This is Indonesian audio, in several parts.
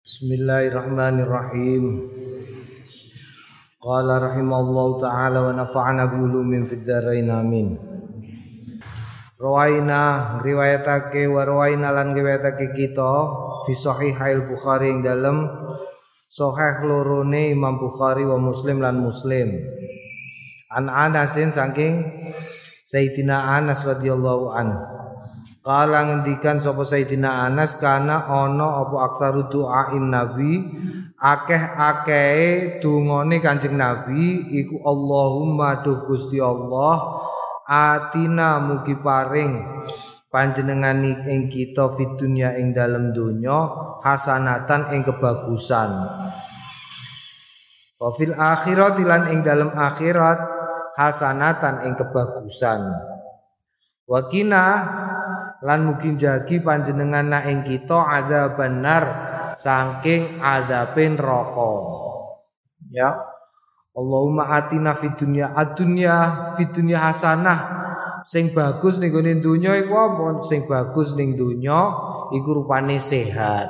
Bismillahirrahmanirrahim. Qala rahimallahu taala wa nafa'ana bi ulumin fid dharain amin. Rawaina riwayatake wa rawaina lan riwayatake kita fi sahihail Bukhari ing dalem sahih lorone Imam Bukhari wa Muslim lan Muslim. An Anasin saking Sayyidina Anas radhiyallahu anhu. Kala ngendikan sapa Sayyidina Anas kana ana apa aktaru doain Nabi? Akeh-akehe dungane Kanjeng Nabi iku Allahumma duh Gusti Allah atina mugi paring panjenengan ing kita fid dunya ing dalem donya hasanatan ing kebagusan. Wa fil akhirat lan ing dalem akhirat hasanatan ing kebagusan. Wakina lan mungkin jagi panjenengan na ing kita ada benar saking adabin rokok ya. Allahumma atina fid dunya ad-dunya fid dunya hasanah. Sing bagus ning gone donya iku apa? Sing bagus ning donya iku rupane sehat.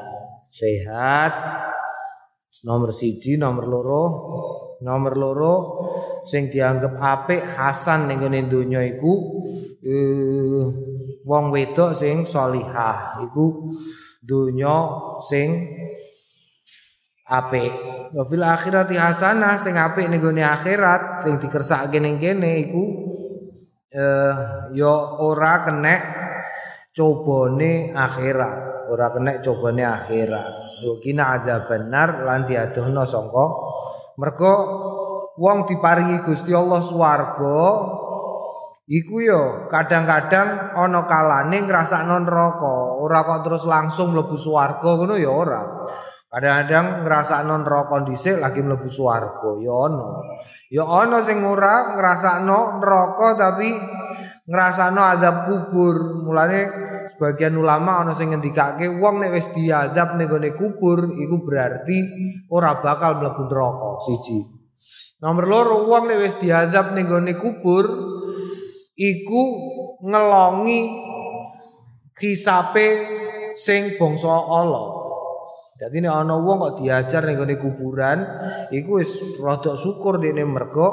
Sehat. Nomor siji nomor loro. Nomor loro sing dianggap apik hasan ning gone donya iku eh, wong wedok sing solihah iku dunya sing apik. Wa fil akhirati hasanah sing apik ning gone akhirat sing dikersakake ning kene iku eh ya ora kenek cobane akhirat. Ora kenek cobane akhirat. Yo kina ada benar lan diadohno sangka. Mergo wong diparingi Gusti Allah swarga Iku yo kadang-kadang ana kalane ngrasakno neraka, ora kok terus langsung mlebu swarga ngono ya ora. Kadang-kadang ngrasakno neraka dhisik lagi mlebu swarga ya ana. Ya ana sing ora ngrasakno neraka tapi ngrasakno azab kubur. Mulane sebagian ulama ana sing ngendikake wong nek wis diazab ning gone kubur iku berarti ora bakal mlebu neraka siji. Nomor loro wong nek wis diazab ning gone kubur iku ngelongi kisape sing bangsa Allah. Jadi nek ana wong kok diajar ning gone kuburan, iku wis rada syukur dene mergo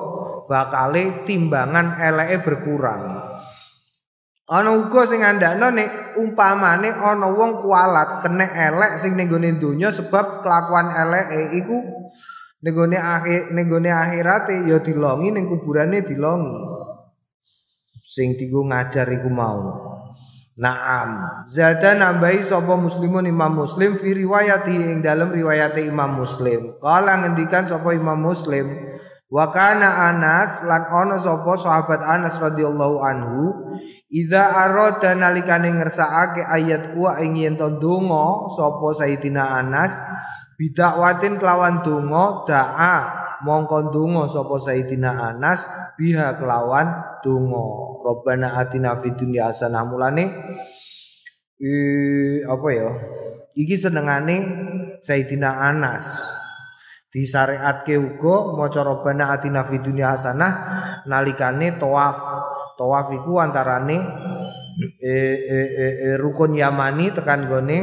bakale timbangan eleke berkurang. Ana uga sing ngandakno nek umpamane ana wong kualat kena elek sing ning gone donya sebab kelakuan eleke iku ning gone akhir ning gone akhirate ya dilongi ning kuburane dilongi sing dienggo ngajar iku mau. Naam. Zada nambahi sapa muslimun Imam Muslim fi riwayati ing dalam riwayate Imam Muslim. Kala ngendikan sapa Imam Muslim, wa kana Anas lan ana sapa sahabat Anas radhiyallahu anhu, idza arada nalikane ngersakake ayat wa ing yen donga sapa Sayyidina Anas bidakwatin kelawan donga da'a mongko donga sapa Sayyidina Anas biha kelawan donga Rabbana atina fid dunya hasanah mulane apa ya iki senengane Sayyidina Anas. Disyariatke uga maca Rabbana atina fid dunya hasanah nalikane tawaf. Tawaf iku antarane e, e, e, e, rukun Yamani tekan gone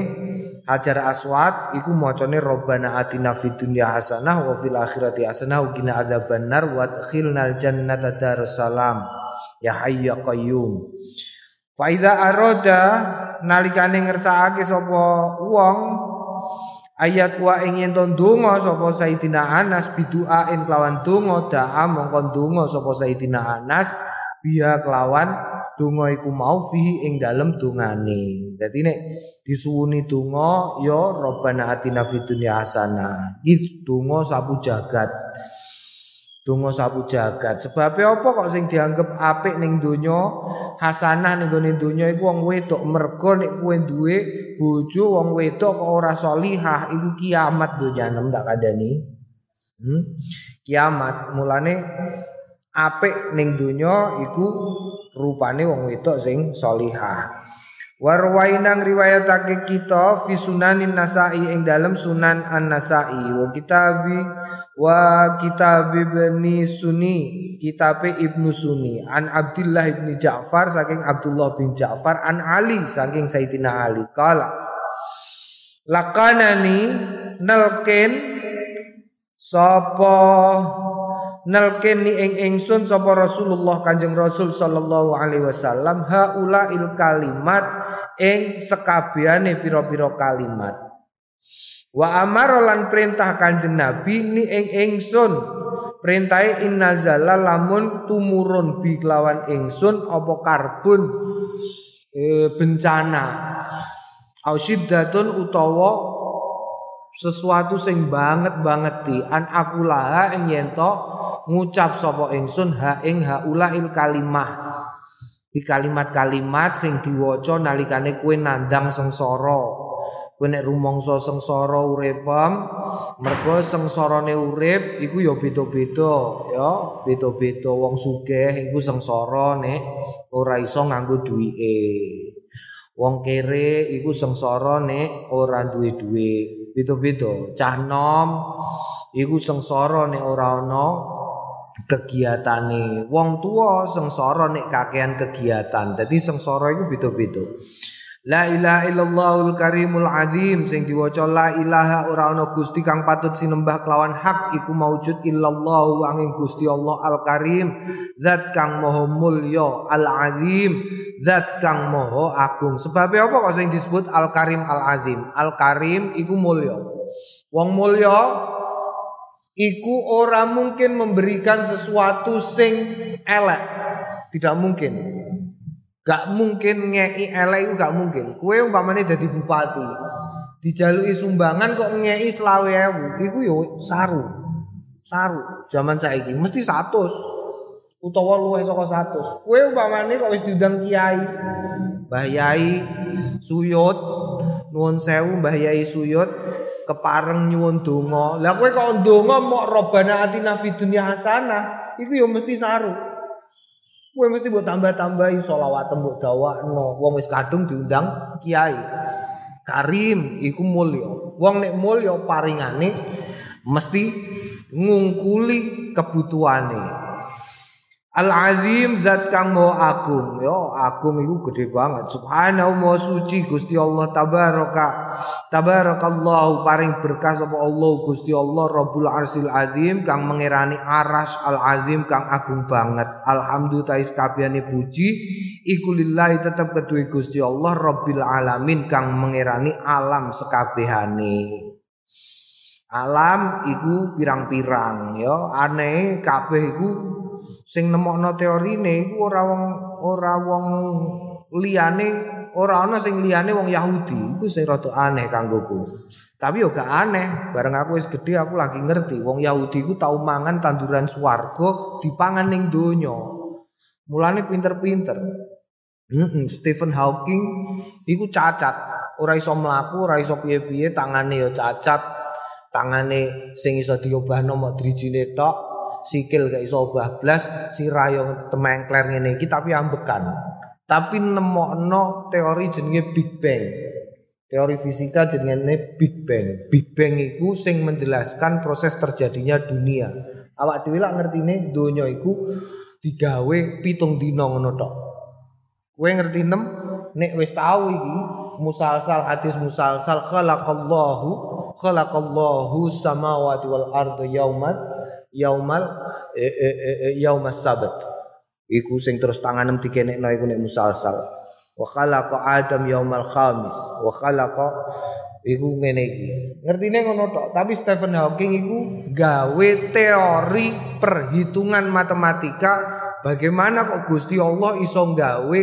Hajar Aswad iku macane Rabbana atina fid dunya hasanah wa fil akhirati hasanah wa qina adzabannar wa adkhilnal jannata darussalam. Ya hayyu ya qayyum. Fa idza arada nalikane ngersakake sapa wong ayat wa ingin ton donga sapa Sayyidina Anas biduain kelawan donga da'a mongkon donga sapa Sayyidina Anas biya kelawan donga iku mau fihi ing dalem dongane. Dadi nek disuwuni donga ya Rabbana atina fid dunya hasanah. Iki donga sapu jagat. Donga sapu jagat. Sebab apa kok sing dianggap apik ning donya, hasanah ning gone donya iku wong wedok mergo nek kowe duwe bojo wong wedok kok ora solihah iku kiamat donya nem tak kandhani. Hmm? Kiamat mulane apik ning donya iku rupane wong wedok sing solihah. Warwainang riwayatake kita fi sunanin nasai ing dalam sunan an nasai wa kitabi wa kitab ibni sunni kitabe ibnu sunni. An abdullah ibni ja'far saking abdullah bin ja'far an ali saking sayyidina ali. Kala lakanani nelken sapa nelken ni ing ingsun sapa Rasulullah Kanjeng Rasul sallallahu alaihi wasallam haula il kalimat ing sekabehane pira-pira kalimat. Wa amara lan perintah Kanjeng Nabi ni ing ingsun. Perintahe innazala lamun tumurun bi kelawan ingsun apa karbun e, bencana. Au utawa sesuatu sing banget banget di an akulaha ing yen ngucap sapa ingsun ha ing haulail kalimah. Di kalimat-kalimat sing diwaca nalikane kowe nandang sengsara. Kowe nek rumangsa sengsara uripem mergo sengsarane urip iku ya beda-beda ya. Beda-beda wong sugih iku sengsara nek ora iso nganggo duwike. Wong kere iku sengsara nek ora duwe duwe. Beda-beda. Cah nom iku sengsara nek ora ana kegiatane. Wong tua sengsara nek kakean kegiatan. Dadi sengsara iku beda-beda. La ilaha illallahul karimul azim sing diwaca la ilaha ora ana gusti kang patut sinembah kelawan hak iku maujud illallah angin Gusti Allah al karim zat kang maha mulya al azim zat kang maha agung. Sebabnya apa kok sing disebut al karim al azim al karim iku mulya. Wong mulya iku ora mungkin memberikan sesuatu sing elek. Tidak mungkin Gak mungkin ngei elek itu gak mungkin. Kue umpamane jadi bupati, dijalui sumbangan kok ngei selawe ewu, iku yo saru. Saru. Zaman saiki mesti satu. Utawa luwih saka satu. Kue umpamane kok wis diundang kiai, Mbah Yai Suyut, nuwun sewu Mbah Yai Suyut kepareng nyuwun donga. Lah kowe kok donga mok robana atina fid dunya hasanah, iku yo mesti saru. Kowe mesti mbok tambah-tambahi selawat mbok dawakno. Wong wis kadung diundang kiai. Karim iku mulya. Wong nek mulya paringane mesti ngungkuli kebutuhane. Al-Azim zat kang mau agung. Yo agung iku gede banget. Subhanahu wa suci Gusti Allah. Tabaraka tabarakallahu paring berkah sapa Allah Gusti Allah Rabbul Arsil Azim kang mengerani aras Al-Azim kang agung banget. Alhamdulillah kabehane puji. Iku lillahi tetep kedue Gusti Allah Rabbil Alamin kang mengerani alam sekabehane. Alam iku pirang-pirang yo aneh kabeh iku sing nemokno teorine iku ora wong ora wong liyane ora ana sing liyane wong Yahudi. Iku sing rada aneh kanggoku tapi yo gak aneh. Bareng aku wis gedhe aku lagi ngerti. Wong Yahudi iku tau mangan tanduran swarga dipangan ning donya. Mulane pinter-pinter. Stephen Hawking iku cacat, ora iso mlaku, ora iso piye-piye, tangane yo cacat, tangane sing iso diobahno mok drijine tok, sikil gak iso obah blas, sirah yo temengkler ngene iki tapi ambekan. Tapi nemokno teori jenenge Big Bang. Teori fisika jenenge Big Bang. Big Bang iku sing menjelaskan proses terjadinya dunia. Awak dhewe lak ngertine donya iku digawe pitung dina ngono tok. Kowe ngerti nem nek wis tau iki musalsal hadis musalsal khalaqallahu khalaqallahu samawati wal ardu yaumat yaumal e, e, e, e, yaumas sabat. Iku sing terus tanganem dikenekno iku nek musalsal. Wa khalaqa adam yaumal khamis. Wa khalaqa iku ngene iki. Ngertine ngono tok? Tapi Stephen Hawking iku gawe teori perhitungan matematika bagaimana kok Gusti Allah iso gawe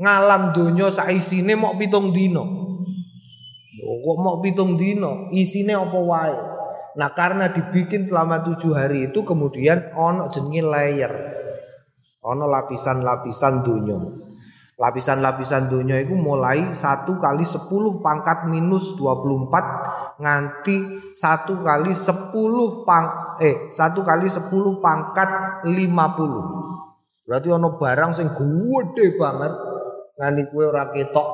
ngalam donya saisine mok pitung dino kok mok pitung dino isine apa wae Nah karena dibikin selama tujuh hari itu kemudian ono jenenge layer, ono lapisan-lapisan dunia. Lapisan-lapisan dunia itu mulai satu kali sepuluh pangkat minus dua puluh empat nganti satu kali sepuluh pang eh satu kali sepuluh pangkat lima puluh. Berarti ono barang sing gede banget nganti kue ora ketok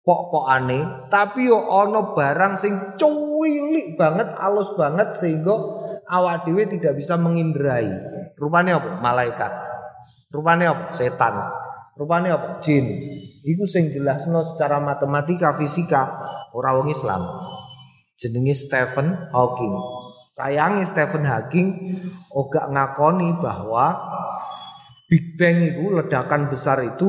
pok-pokane, tapi yo ono barang sing cuy wilik banget, alus banget sehingga awak dhewe tidak bisa mengindrai. Rupane apa? Malaikat. Rupane apa? Setan. Rupane apa? Jin. Iku sing jelasno secara matematika, fisika ora wong Islam. jenenge Stephen Hawking. Sayangi Stephen Hawking ora ngakoni bahwa Big Bang itu ledakan besar itu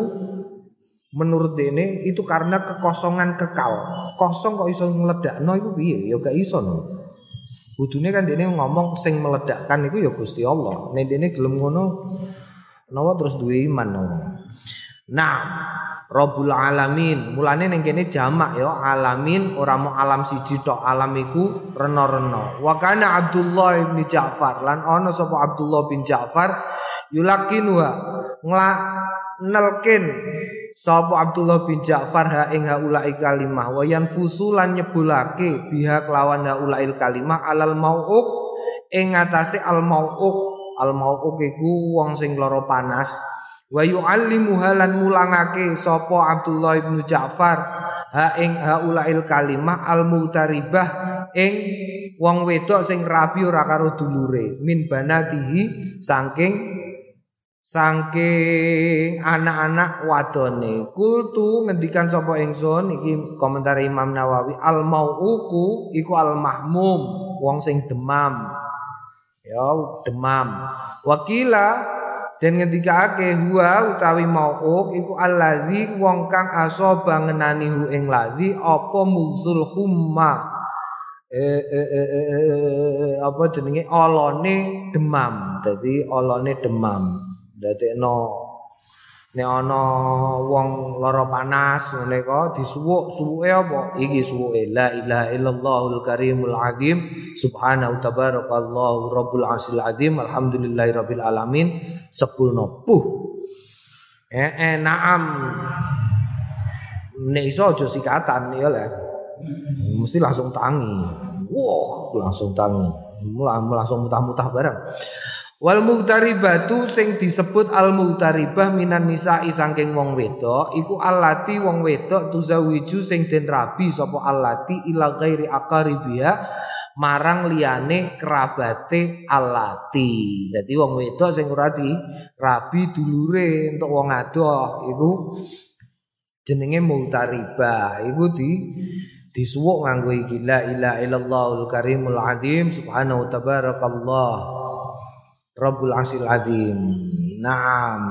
menurut dene itu karena kekosongan kekal. Kosong kok iso no itu piye? Ya gak iso no. Kudune kan dene ngomong sing meledakkan itu ya Gusti Allah. Nek dene gelem ngono nawa terus duwe iman no. Nah, Rabbul alamin. Mulane ning kene jamak ya, alamin ora mau alam siji tok, alam iku rena-rena. Wa kana Abdullah bin Ja'far lan ana sapa Abdullah bin Ja'far yulakinuha ngla nelkin sapa Abdullah bin Ja'far ha ing haula'i kalimah wa yanfusu lan nyebulake biha kelawan haula'il kalimah alal mau'uk. Ing atase al mau'uk al mau'uk iku wong sing lara panas. Wa yu'allimu halan mulangake sapa Abdullah bin Ja'far ha ing haulail kalimah al mutaribah ing wong wedok sing rabi ora karo dulure min banatihi saking saking anak-anak wadone. Kultu ngendikan sapa ingsun iki komentar Imam Nawawi al mauuku iku al mahmum wong sing demam. Ya demam. Wakila dan ake huwa utawi mauq iku allazi wong kang asaba ngenani hu ing lazi apa muzul humma. Eh, eh, eh, eh, eh, apa jenenge? Olone demam. Dadi olone demam dadi no Nek ana wong lara panas ngene kok disuwuk, suwuke apa? Iki suwuke la ilaha illallahul karimul azim subhanahu tabarakallahu rabbul arsyil azim alhamdulillahi rabbil alamin sepulno puh. Eh, eh naam. Nek iso aja sikatan ya lah. Mesti langsung tangi. Wah, langsung tangi. Mulai langsung mutah-mutah bareng. Wal muhtaribatu sing disebut al muhtaribah minan nisa'i saking wong wedok iku allati wong wedok tuzawiju sing den rabi sapa allati ila ghairi aqaribiha marang liyane kerabate allati. Dadi wong wedok sing ora di rabi dulure untuk wong adoh iku jenenge muhtaribah iku di disuwuk nganggo iki la ilaha illallahul karimul azim subhanahu tabarakallah Rabbul Asil Azim. Naam.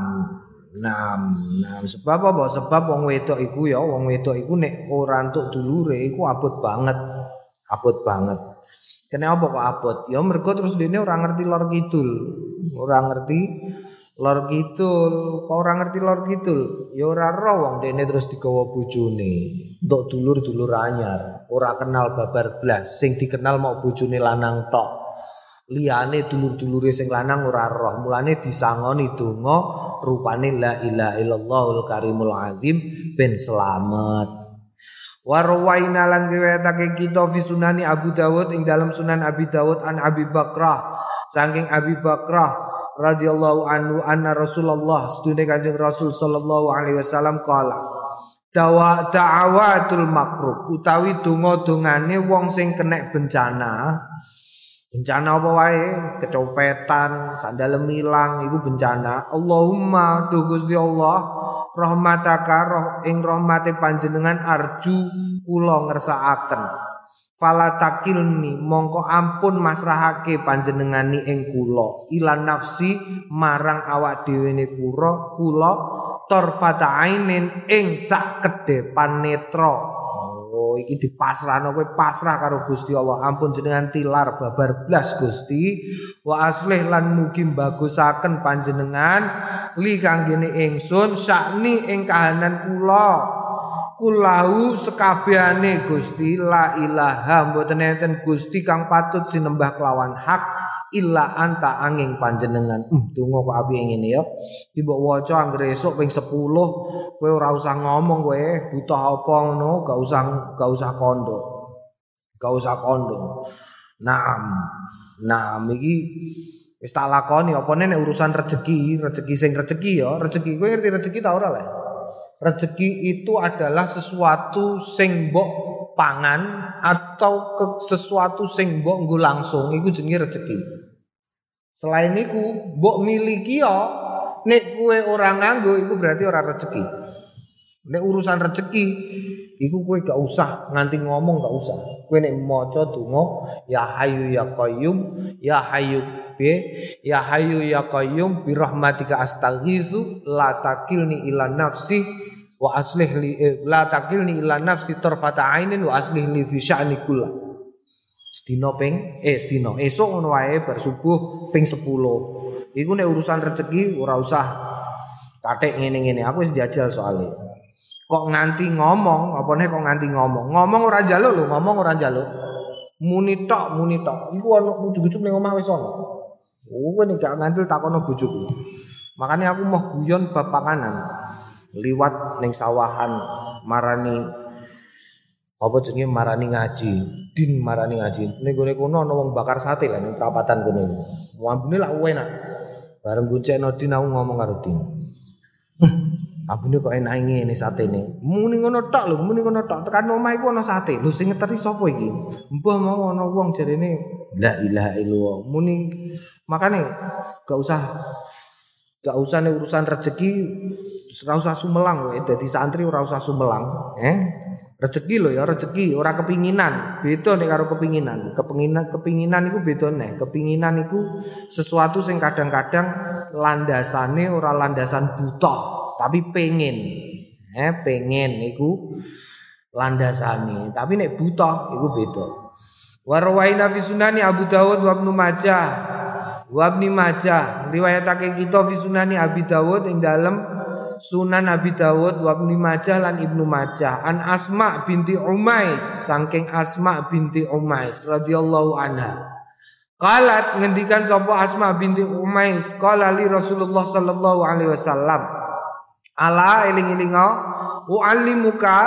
Naam, naam. Sebab apa? Sebab wong wedok iku ya, wong wedok iku nek ora entuk dulure iku abot banget. Abot banget. Kenapa kok abot? Ya mergo terus dene ora ngerti lor kidul. Ora ngerti lor kidul. Kok ora ngerti lor kidul? Ya ora roh wong dene terus digawa bojone. Untuk dulur-dulur anyar, ora kenal babar blas. Sing dikenal mau bojone lanang tok liyane dulur-dulure sing lanang ora roh. Mulane disangoni donga rupane la ilaha illallahul karimul azim ben selamat. Warwaina lan riwayatake kita fi sunani Abu Dawud ing dalam sunan Abi Dawud an Abi Bakrah. Saking Abi Bakrah radhiyallahu anhu anna Rasulullah sedune Kanjeng Rasul sallallahu alaihi wasallam kala dawa da'awatul makrub utawi donga-dongane wong sing kena bencana Bencana apa wae, kecopetan, sandal milang iku bencana. Allahumma duh Gusti Allah, rahmataka roh ing rahmate panjenengan arju kula ngersakaken. Fala takilni mongko ampun masrahake panjenengani ing kula ilan nafsi marang awak dhewe kula kula torfata ainin ing sak ke depan netra iki dipasrahno kowe pasrah karo Gusti Allah. Ampun jenengan tilar babar blas Gusti. Wa aslih lan mugi bagusaken panjenengan. Li kanggene ingsun sakni ing kahanan kula. Kulahu sekabehane Gusti. La ilaha mboten enten Gusti kang patut sinembah kelawan hak illa anta angin panjenengan. Hmm, donga kok api ngene ya. Tiba waca anggere esuk ping 10 kowe ora usah ngomong kowe butuh apa ngono, gak usah gak usah kondo. Gak usah kondo. Naam. Naam iki wis tak lakoni apa urusan rezeki, rezeki sing rezeki ya, rezeki kowe ngerti rezeki ta ora? Rezeki itu adalah sesuatu sing mbok pangan atau ke sesuatu sing mbok nggo langsung iku jenenge rezeki. Selain iku mbok miliki ya nek kue orang nganggo iku berarti ora rezeki. Nek urusan rezeki Iku kowe gak usah nganti ngomong gak usah. Kowe nek maca donga ya hayyu ya qayyum ya hayyu bi ya hayyu ya qayyum bi rahmatika astaghitsu la takilni ila nafsi wa aslih li eh, la takilni ila nafsi tarfata ainin wa aslih li fi sya'ni kullah. Sedina ping eh sedina esuk ngono wae bar subuh ping 10. Iku nek urusan rezeki ora usah katik ngene-ngene. Aku wis jajal soalnya. Kok nganti ngomong apa nih kok nganti ngomong? Ngomong orang jaluk lho ngomong orang jaluk muni tok muni tok. Iku ana ujug-ujug ning omah wis ana. Oh nek gak nganti takono bojoku makanya aku mau guyon bab panganan liwat ning sawahan marani apa jenenge marani ngaji din marani ngaji ning gone kono ana wong bakar sate lah ning perapatan kono ambune lah enak bareng goncengno din aku ngomong karo din Abune kok enak ngene satene. Muni ngono tok lho, muni ngono tok. Tekan omah iku ana sate. Lho sing ngeteri sapa iki? Mbah mau ana wong jarene la ilaha illallah. Muni makane gak usah gak usah nih urusan rezeki ora usah sumelang kowe dadi santri ora usah sumelang, eh? Rezeki lho ya rezeki, ora kepinginan. Beda nek karo kepinginan. Kepinginan kepinginan iku nek. Kepinginan iku sesuatu sing kadang-kadang landasane ora landasan butuh tapi pengen eh pengen iku landasane tapi nek buta iku beda warwaina fi sunani Abu Dawud wa Ibnu Majah wa Ibnu Majah riwayatake kita fi sunani Abi Dawud ing dalem Sunan Abi Dawud wa Ibnu Majah lan Ibnu Majah. An Asma binti Umais saking Asma binti Umais radhiyallahu anha. Qalat ngendikan sapa Asma binti Umais qala li Rasulullah sallallahu alaihi wasallam. Ala eling-elinga uallimuka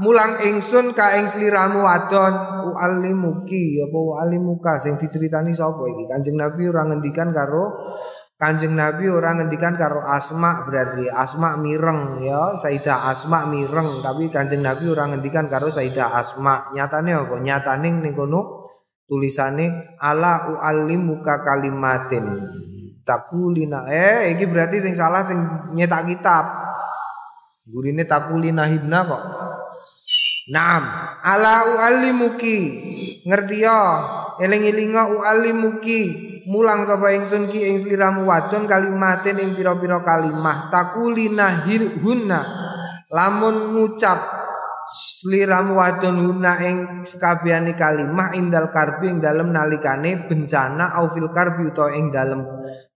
mulang ingsun ka ing sliramu wadon. Uallimuki apa uallimuka? Sing diceritani sapa iki? Kanjeng Nabi ora ngendikan karo Kanjeng Nabi orang ngendikan karo Asma berarti Asma mireng ya Sayyidah Asma mireng tapi Kanjeng Nabi orang ngendikan karo Sayyidah Asma nyatane apa nyatane ning kono tulisane ala uallimuka kalimatin takulina eh iki berarti sing salah sing nyetak kitab Gurine takuli nahidna kok. Naam, ala uallimuki. Ngerti ya? Eling-elinga uallimuki. Mulang sapa ingsun ki ing sliramu wadon kalimatin ing pira-pira kalimah takuli nahirhunna. Lamun ngucap sliramu wadon huna ing sekabehane kalimah indal karbi ing dalem nalikane bencana au fil karbi utawa ing dalem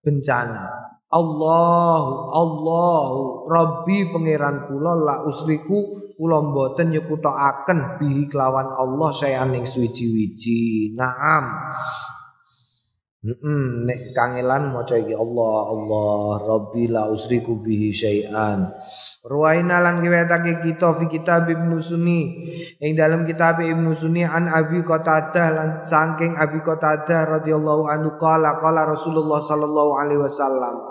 bencana. Allahu Allahu Rabbi pangeran kula la usriku kula mboten nyekutokaken bihi kelawan Allah saya ning suwiji-wiji. Naam. Heeh, nek kangelan maca iki Allah Allah Rabbi la usriku bihi syai'an. Ruwaina lan riwayatake kita fi kitab Ibnu Sunni ing dalam kitab Ibnu Sunni an Abi Qatadah lan saking Abi Qatadah radhiyallahu anhu qala qala Rasulullah sallallahu alaihi wasallam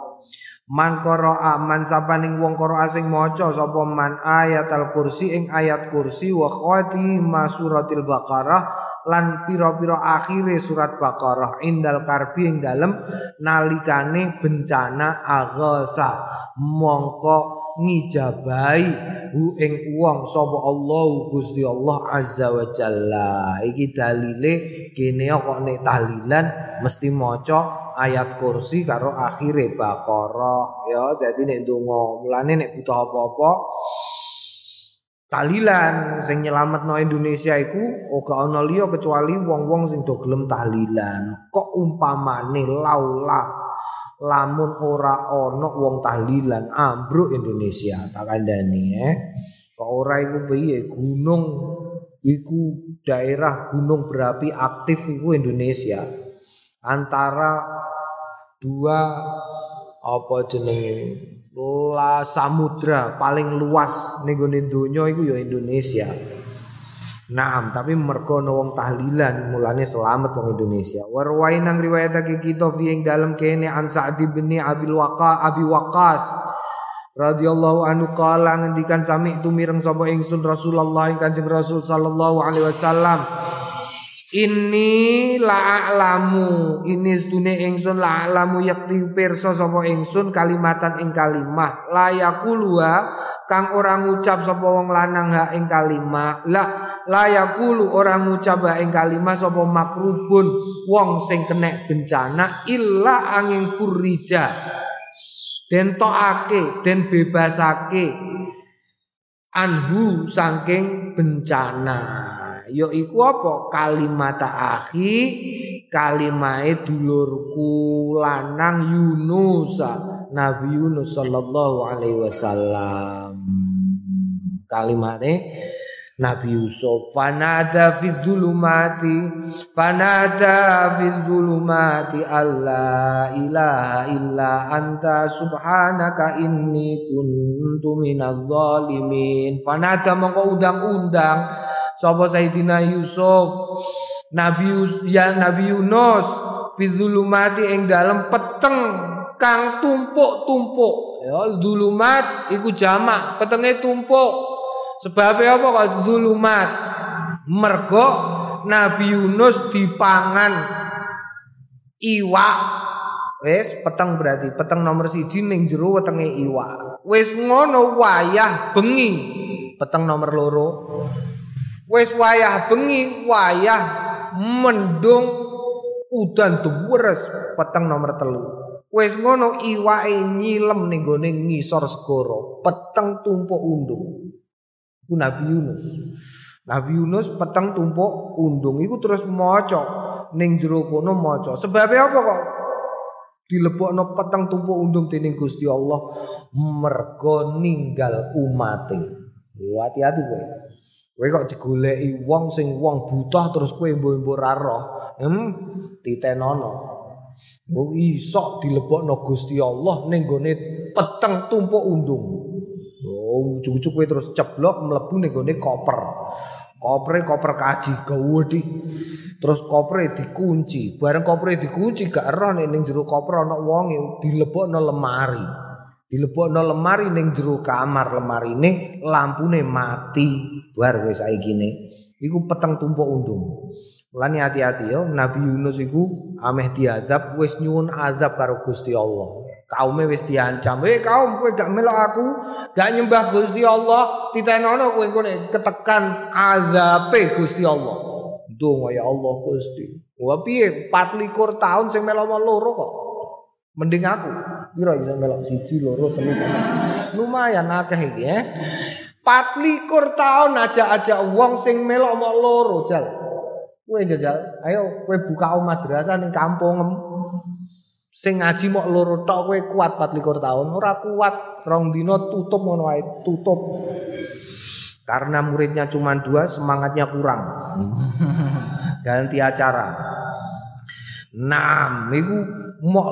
Man qara'a man sapaning wong qara'a sing maca sapa man ayat al-kursi ing ayat kursi wa khatimah suratil baqarah lan pira-pira akhire surat Baqarah indal karbi ing dalem nalikane bencana aghasa. Mongko ngijabai hu ing wong sapa Allah Gusti Allah azza wa jalla. Iki dalile kene kok nek tahlilan mesti maca ayat kursi karo akhire Baqarah. Ya dadi nek ndonga mulane nek butuh apa-apa tahlilan sing nyelametno Indonesia iku ora ana liya kecuali wong-wong sing do gelem tahlilan. Kok umpamane laula lamun ora ana wong tahlilan ambruk Indonesia tak kandhani eh. Kok ora iku piye? Gunung iku daerah gunung berapi aktif iku Indonesia. Antara dua apa jenenge la samudra paling luas ning gone donya iku ya Indonesia. Naam, tapi mergo ana wong tahlilan mulane selamat wong Indonesia. Warwai nang riwayatake kita fi ing dalem kene an Sa'd bin Abil Waqa Abi Waqas radhiyallahu anhu qala ngendikan sami tu mireng sapa ingsun Rasulullah Kanjeng Rasul sallallahu alaihi wasallam Ini la'alamu ini sedune ingsun la'alamu yakti pirsa sapa ingsun kalimatan ing kalimah. La yaqulwa kang orang ngucap sapa wong lanang ha ing kalimah. La la yaqulu orang ngucap ha ing kalimah sapa makrubun wong sing kena bencana illa angin furija. Den tokake den bebasake anhu saking bencana ya iku apa? Kalimat akhi kalimahe dulurku lanang Yunus Nabi Yunus sallallahu alaihi wasallam. Kalimate Nabi Yusuf fanada fi dzulumati fanada fi dzulumati alla ilaha illa anta subhanaka inni kuntu minadh dhalimin fanada mongko undang-undang sapa Sayyidina Yusuf Nabi ya Nabi Yunus fi dzulumati ing dalem peteng kang tumpuk-tumpuk ya dzulumat iku jamak petenge tumpuk Sebabnya apa kok zulumat? Mergo Nabi Yunus dipangan iwak. Wes peteng berarti peteng nomor siji ning jero wetenge iwak. Wes ngono wayah bengi peteng nomor loro. Wes wayah bengi wayah mendung udan duwres peteng nomor telu. Wes ngono iwake nyilem ning gone ngisor segara, peteng tumpuk undung. Itu Nabi Yunus. Nabi Yunus peteng tumpuk undung iku terus maca ning jero kono maca. Sebabnya apa kok dilebokno peteng tumpuk undung dening Gusti Allah mergo ninggal umate. Hati-hati kowe. Kowe kok digoleki wong sing wong buta terus kowe mbok-mbok ra roh. Hmm, titenono. Oh iso dilebokno Gusti Allah ning gone peteng tumpuk undung. Oh, ujug-ujug kowe terus ceblok mlebu ning gone koper. Kopre koper kaji gawedi. Terus kopre dikunci. Bareng kopre dikunci gak ero nek ning jero koper ana wong dilebokno lemari. Dilebokno lemari ning jero kamar lemarine lampune mati. Bar wis saiki Iku peteng tumpuk undung. Mulane hati-hati yo Nabi Yunus iku ameh diazab wis nyuwun azab karo Gusti Allah. Kaume wis diancam. "Eh kaum kowe gak melok aku, gak nyembah Gusti Allah, titenono kowe kowe ketekan azabe Gusti Allah." Donga ya Allah Gusti. Wah piye 24 tahun sing melok loro kok. Mending aku. Piro iso melok siji loro telu. Lumayan akeh iki eh. 24 tahun aja-aja wong sing melok mok loro jal. Kowe jajal, ayo kowe buka madrasah ning kampung Sing ngaji mok loro tok kowe kuat 24 tahun, ora kuat. Rong dino tutup ngono wae, tutup. Karena muridnya cuma dua, semangatnya kurang. Ganti acara. Nam iku mok.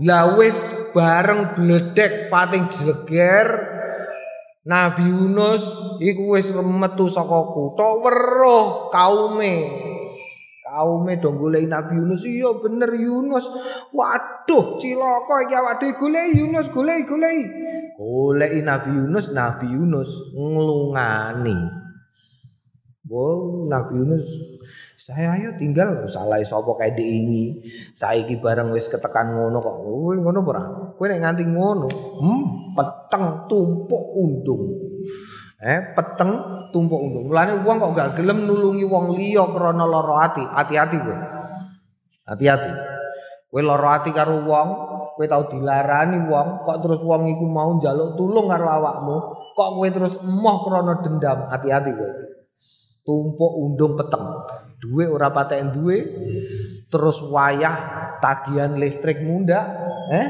Lah wis bareng bledek pating jleger Nabi Yunus iku wis metu saka kutha weruh kaume Kaume dong golek Nabi Yunus. Iya bener Yunus. Waduh, cilaka iki awak dhewe golek Yunus, golek golek. Golek Nabi Yunus, Nabi Yunus nglungani. Wow, Nabi Yunus saya ayo tinggal salah sapa kae diingi. Saiki bareng wis ketekan ngono kok. Kowe ngono ora? Kowe nek nganti ngono, hmm, peteng tumpuk undung. Eh, peteng tumpuk undung. Mulane wong kok gak gelem nulungi wong liya krana lara ati. Hati-hati kowe. Hati-hati. Kowe lara ati karo wong, kowe tau dilarani wong, kok terus wong iku mau njaluk tulung karo awakmu, kok kowe terus emoh krana dendam. Hati-hati kowe. Tumpuk undung peteng. Duwe ora patek duwe. Terus wayah tagihan listrik munda, eh?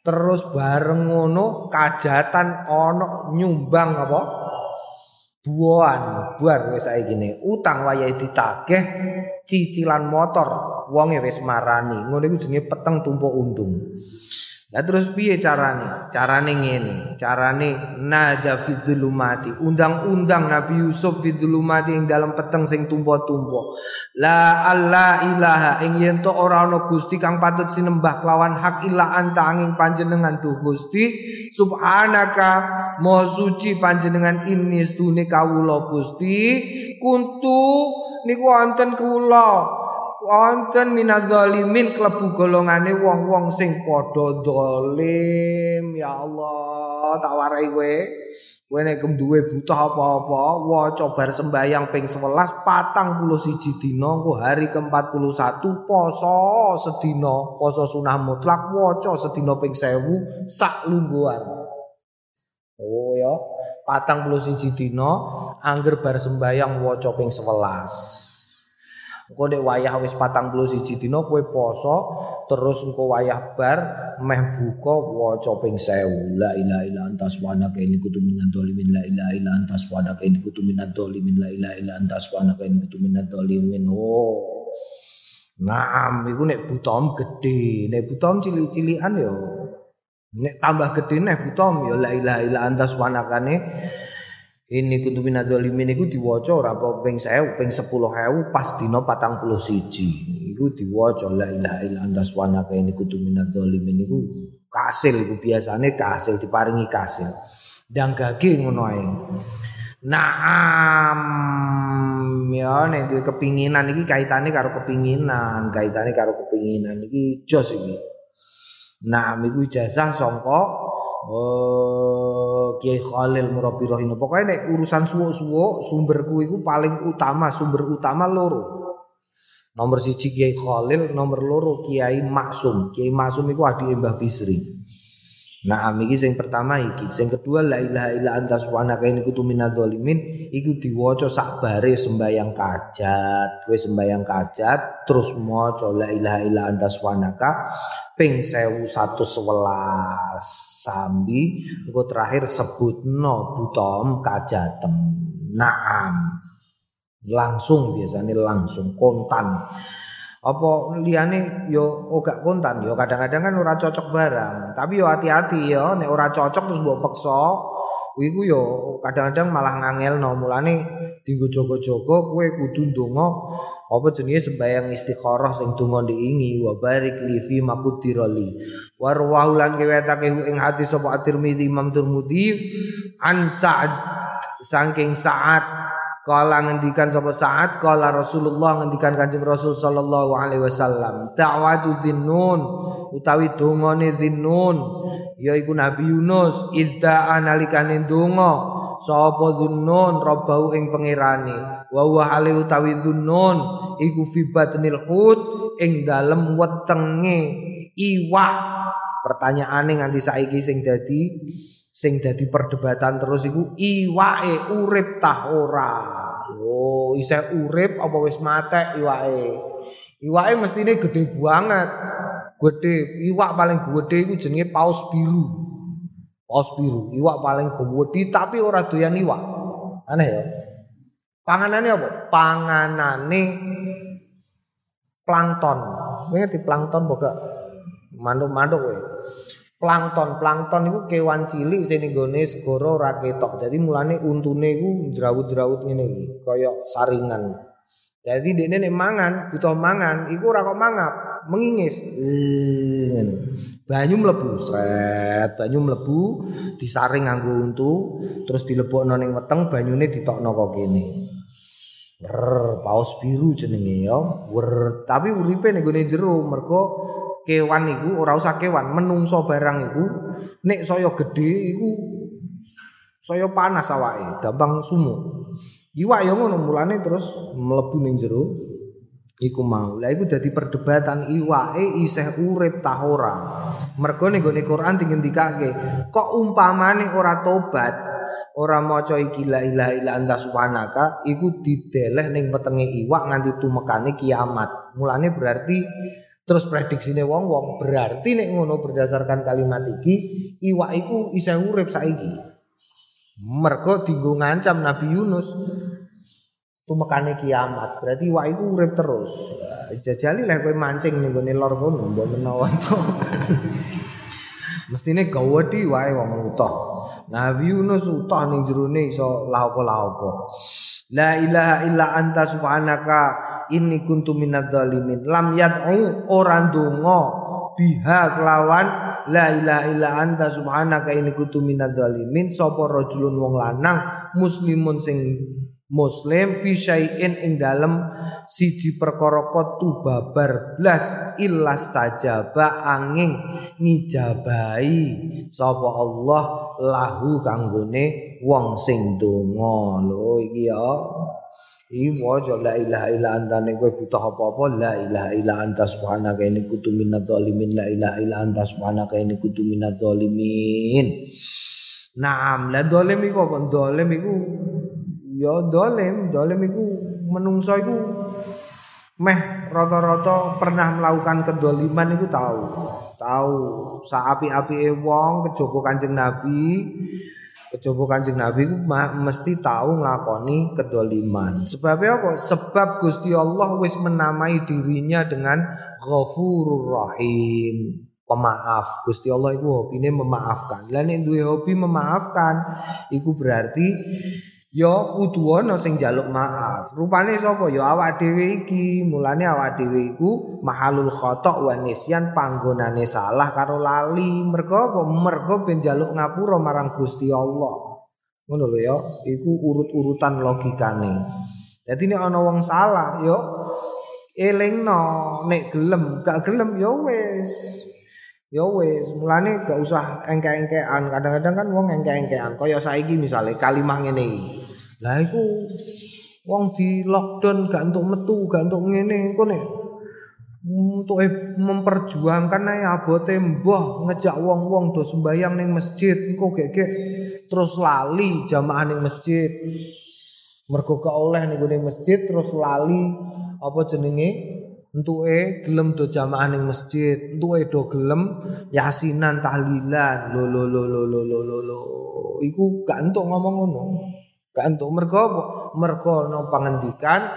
Terus bareng ngono kajatan ana nyumbang apa? buan buar wis saiki utang wayahe ditagih cicilan motor wonge wis marani ngono iku jenenge peteng tumpuk undung Lah terus piye carane? Carane ngene, carane nada fi dzulumati, undang-undang Nabi Yusuf fi dzulumati ing dalam peteng sing tumpo-tumpo. La alla ilaha ing yen to ora ana Gusti kang patut sinembah kelawan hak illa anta angin panjenengan duh Gusti subhanaka maha suci panjenengan ini stune kawula Gusti kuntu niku wonten kula wonten minadzalimin klebu golongane wong-wong sing padha zalim ya Allah tak warai kowe. Kowe nek duwe butuh apa-apa waca bar sembayang ping 11 41 dina engko hari ke-41 poso sedina poso sunah mutlak waca sedina ping 1000 sak lungguhan. Oh ya patang puluh siji dina angger bar sembayang waca ping 11 Engko nek wayah wis 41 dina kowe poso terus engko wayah bar meh buka waca ping 1000 la ilaha illa anta subhanaka inni kuntu minadz dzalimin la ilaha illa anta subhanaka inni kuntu minadz dzalimin la ilaha illa anta subhanaka inni kuntu minadz dzalimin oh. Naam iku nek butom gedhe. Nek butom cilik-cilikan yo. Nek tambah gedhe nek butom yo. La ilaha illa anta subhanaka ini kudu minadzalimin iku diwaca ora apa ping 1000 ping 10000 pas dina 41 iku diwaca la ilaha illa anta subhanaka ini kudu minadzalimin iku kasil iku biasane kasil diparingi kasil. Dan gage ngono ae. Naam. Ya nek duwe kepinginan iki kaitane karo kepinginan, kaitane karo kepinginan. Iki jos iki. Naam iku ijazah sangka Oh, Kiai Khalil Murabi Rohino. Pokoknya nek urusan suwo-suwo sumberku itu paling utama, sumber utama loro. Nomor siji Kiai Khalil, nomor loro Kiai Maksum. Kiai Maksum itu adik Mbah Bisri. Nah, iki sing pertama iki, sing kedua la ilaha illa anta subhanaka inni kuntu minadzalimin iku diwaca sak bare sembayang kajat. Kowe sembayang kajat terus maca la ilaha illa anta subhanaka ping 1111 sambi engko terakhir sebutno butom kajatem. Naam. Langsung biasanya langsung kontan apa liyane yo ora kontan. Yo kadang-kadang kan ora cocok barang. Tapi yo hati-hati yo nek ora cocok terus mbok peksa. Iku yo kadang-kadang malah ngangel no mulane dienggo jogo-jogo kowe kudu ndonga apa jenenge sembayang istikharah sing donga diingi wa barik li fi maqudirali wa rawahulan kewetake ing hati sapa at-Tirmidzi Imam Tirmidzi an Sa'ad saking Sa'ad Kala ngendikan sapa saat kala Rasulullah ngendikan Kanjeng Rasul sallallahu alaihi wasallam da'watu dzinnun utawi dongane dzinnun yaiku Nabi Yunus idda analikane donga sapa dzinnun robbau ing pangerane wa wa hale utawi dzinnun iku fi batnil hut ing dalem wetenge iwak. Pertanyaane nganti saiki sing dadi sing dadi perdebatan terus iku iwake urip tah ora. Oh, isih urip apa wis mate iwake? Iwake mestine gede banget. Gede, iwak paling gede iku jenenge paus biru. Paus biru, iwak paling gede tapi ora doyan iwak. Aneh ya. Panganane apa? Panganane plankton. Ngerti plankton boga manduk-manduk kowe plankton plankton itu kewan cilik sing nggone segara ora ketok. Dadi mulane untune iku jerawut-jerawut ngene iki saringan. Jadi dekne nek mangan butuh mangan iku ora mangap mengingis. Ngene. Banyu mlebu set banyu mlebu disaring nganggo untu terus dilebokno ning weteng banyune ditokno kok kene. Wer, paus biru jenenge ya. Wer, tapi uripe gone jero mergo kewan iku ora usah kewan, menungso barang iku nek saya gedhe iku saya panas awake, gampang sumuk. Iwak ya ngono mulane terus mlebu ning jero iku mau. Lah iku dadi perdebatan iwake isih urip ta ora. Mergo ning gone Quran dingendikake, kok umpamane ora tobat, ora maca iki la ilaha illa anta subhanaka, iku dideleh ning wetenge iwak nganti tumekane kiamat. Mulane berarti Terus prediksine wong-wong berarti nek ngono berdasarkan kalimat iki iwak iku isih urip saiki. Mergo dinggo ngancam Nabi Yunus tumekane kiamat. Berarti iwak iku urip terus. Jajali lah kowe mancing ning gone lor kono mbok menawa to. Mestine gawedi wae wong utuh. Nabi Yunus utuh ning jerone iso la apa-apa. La ilaha illa anta subhanaka inni kuntu. Lam yad'u orang donga biha kelawan la ilaha illa anta subhanaka inni kuntu minadz-dzalimin sapa rajulun wong lanang muslimun sing muslim fi syai'in ing dalem siji perkara tu babar. Blas illas tajaba angin ngijabahi sapa Allah lahu kanggone wong sing donga lho iki ya Iki waja la ilaha illa anta nek kowe butuh apa-apa la ilaha illa anta subhanaka inni kuntu minadz zalimin la ilaha illa anta subhanaka inni kuntu minadz zalimin. Naam, la zalim iku apa? Zalim iku ya dolim dolim iku menungso iku meh rata-rata pernah melakukan kedoliman iku tahu tahu saapi-api wong kejaba kanjeng nabi kejaba kanjeng nabi mesti tahu nglakoni kedoliman. Sebabnya apa? Sebab Gusti Allah wis menamai dirinya dengan Ghafurur Rahim. Pemaaf Gusti Allah itu hobine memaafkan. Lan nek duwe hobi memaafkan iku berarti ya kudu ana sing njaluk maaf. Rupane sapa ya awak dhewe iki. Mulane awak dhewe iku mahalul khata' wa nisyan panggonane salah karo lali. Mergo apa? Mergo ben njaluk ngapura marang Gusti Allah. Ngono lho ya, iku urut-urutan logikane. Jadi nek ana wong salah ya elingno nek gelem gak gelem ya wis Ya wis, mulane gak usah engke-engkean. Kadang-kadang kan wong engke-engkean. Kaya saiki misale kalimah ngene iki. Lah iku wong di lockdown gak untuk metu, gak untuk ngene engko nek untuk memperjuangkan ae abote mbah ngejak wong-wong do sembayang ning masjid engko gek-gek terus lali jamaah ning masjid. Mergo oleh ning masjid terus lali apa jenenge entuke gelem do jamaah ning masjid, entuke do gelem yasinan tahlilan. Lo lo lo lo lo lo lo. Iku gak entuk ngomong ngono. Gak entuk mergo? Mergo no pangendikan